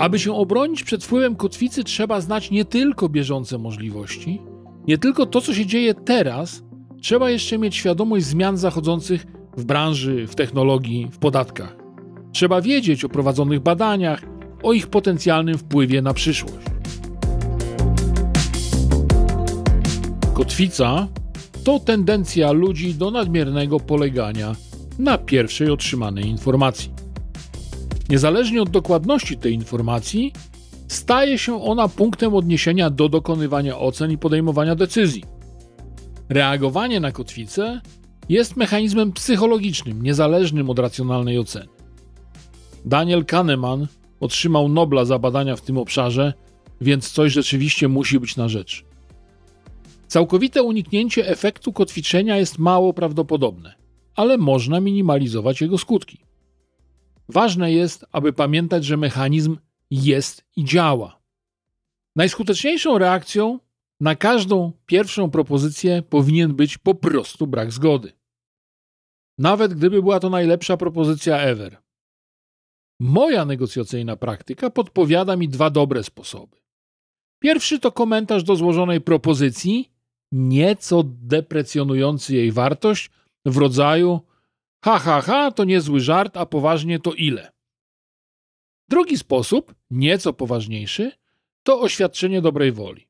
Aby się obronić przed wpływem kotwicy, trzeba znać nie tylko bieżące możliwości, nie tylko to, co się dzieje teraz, trzeba jeszcze mieć świadomość zmian zachodzących w branży, w technologii, w podatkach. Trzeba wiedzieć o prowadzonych badaniach, o ich potencjalnym wpływie na przyszłość. Kotwica to tendencja ludzi do nadmiernego polegania na pierwszej otrzymanej informacji. Niezależnie od dokładności tej informacji, staje się ona punktem odniesienia do dokonywania ocen i podejmowania decyzji. Reagowanie na kotwicę jest mechanizmem psychologicznym, niezależnym od racjonalnej oceny. Daniel Kahneman otrzymał Nobla za badania w tym obszarze, więc coś rzeczywiście musi być na rzecz. Całkowite uniknięcie efektu kotwiczenia jest mało prawdopodobne, ale można minimalizować jego skutki. Ważne jest, aby pamiętać, że mechanizm jest i działa. Najskuteczniejszą reakcją na każdą pierwszą propozycję powinien być po prostu brak zgody. Nawet gdyby była to najlepsza propozycja ever. Moja negocjacyjna praktyka podpowiada mi dwa dobre sposoby. Pierwszy to komentarz do złożonej propozycji, nieco deprecjonujący jej wartość, w rodzaju ha, ha, ha, to niezły żart, a poważnie to ile. Drugi sposób, nieco poważniejszy, to oświadczenie dobrej woli.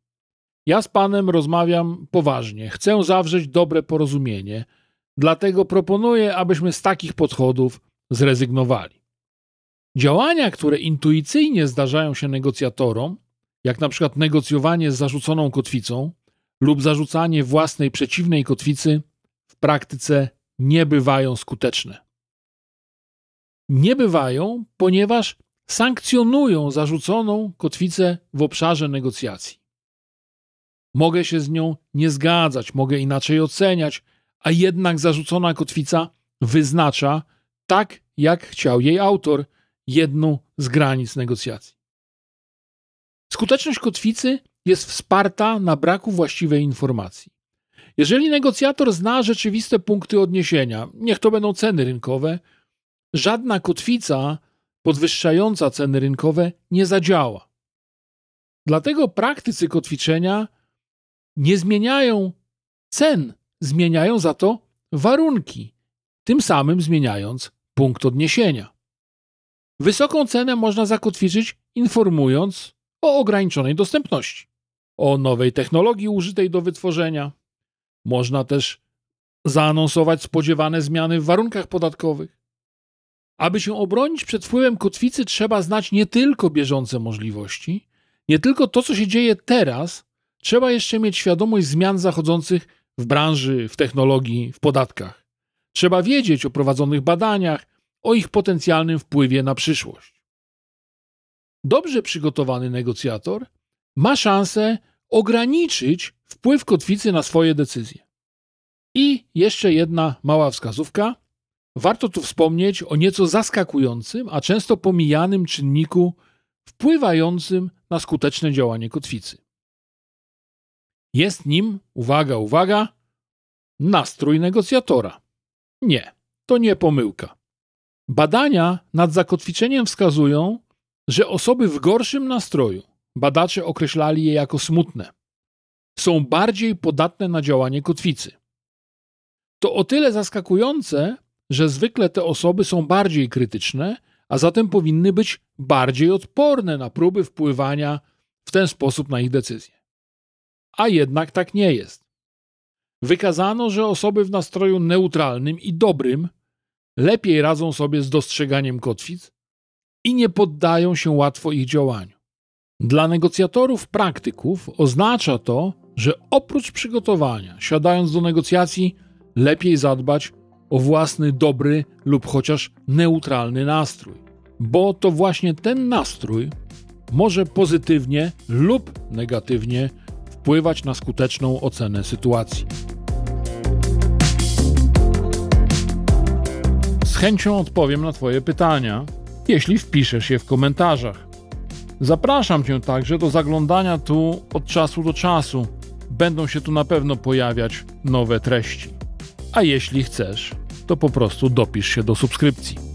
Ja z panem rozmawiam poważnie, chcę zawrzeć dobre porozumienie, dlatego proponuję, abyśmy z takich podchodów zrezygnowali. Działania, które intuicyjnie zdarzają się negocjatorom, jak na przykład negocjowanie z zarzuconą kotwicą lub zarzucanie własnej przeciwnej kotwicy, w praktyce nie bywają skuteczne. Nie bywają, ponieważ sankcjonują zarzuconą kotwicę w obszarze negocjacji. Mogę się z nią nie zgadzać, mogę inaczej oceniać, a jednak zarzucona kotwica wyznacza, tak jak chciał jej autor, jedną z granic negocjacji. Skuteczność kotwicy jest wsparta na braku właściwej informacji. Jeżeli negocjator zna rzeczywiste punkty odniesienia, niech to będą ceny rynkowe, żadna kotwica podwyższająca ceny rynkowe nie zadziała. Dlatego praktycy kotwiczenia nie zmieniają cen, zmieniają za to warunki, tym samym zmieniając punkt odniesienia. Wysoką cenę można zakotwiczyć, informując o ograniczonej dostępności, o nowej technologii użytej do wytworzenia. Można też zaanonsować spodziewane zmiany w warunkach podatkowych. Aby się obronić przed wpływem kotwicy, trzeba znać nie tylko bieżące możliwości, nie tylko to, co się dzieje teraz, trzeba jeszcze mieć świadomość zmian zachodzących w branży, w technologii, w podatkach. Trzeba wiedzieć o prowadzonych badaniach, o ich potencjalnym wpływie na przyszłość. Dobrze przygotowany negocjator ma szansę ograniczyć wpływ kotwicy na swoje decyzje. I jeszcze jedna mała wskazówka. Warto tu wspomnieć o nieco zaskakującym, a często pomijanym czynniku wpływającym na skuteczne działanie kotwicy. Jest nim, uwaga, uwaga, nastrój negocjatora. Nie, to nie pomyłka. Badania nad zakotwiczeniem wskazują, że osoby w gorszym nastroju, badacze określali je jako smutne, są bardziej podatne na działanie kotwicy. To o tyle zaskakujące, że zwykle te osoby są bardziej krytyczne, a zatem powinny być bardziej odporne na próby wpływania w ten sposób na ich decyzje. A jednak tak nie jest. Wykazano, że osoby w nastroju neutralnym i dobrym lepiej radzą sobie z dostrzeganiem kotwic i nie poddają się łatwo ich działaniu. Dla negocjatorów praktyków oznacza to, że oprócz przygotowania, siadając do negocjacji, lepiej zadbać o własny dobry lub chociaż neutralny nastrój, bo to właśnie ten nastrój może pozytywnie lub negatywnie wpływać na skuteczną ocenę sytuacji. Z chęcią odpowiem na Twoje pytania, jeśli wpiszesz je w komentarzach. Zapraszam Cię także do zaglądania tu od czasu do czasu. Będą się tu na pewno pojawiać nowe treści. A jeśli chcesz, to po prostu dopisz się do subskrypcji.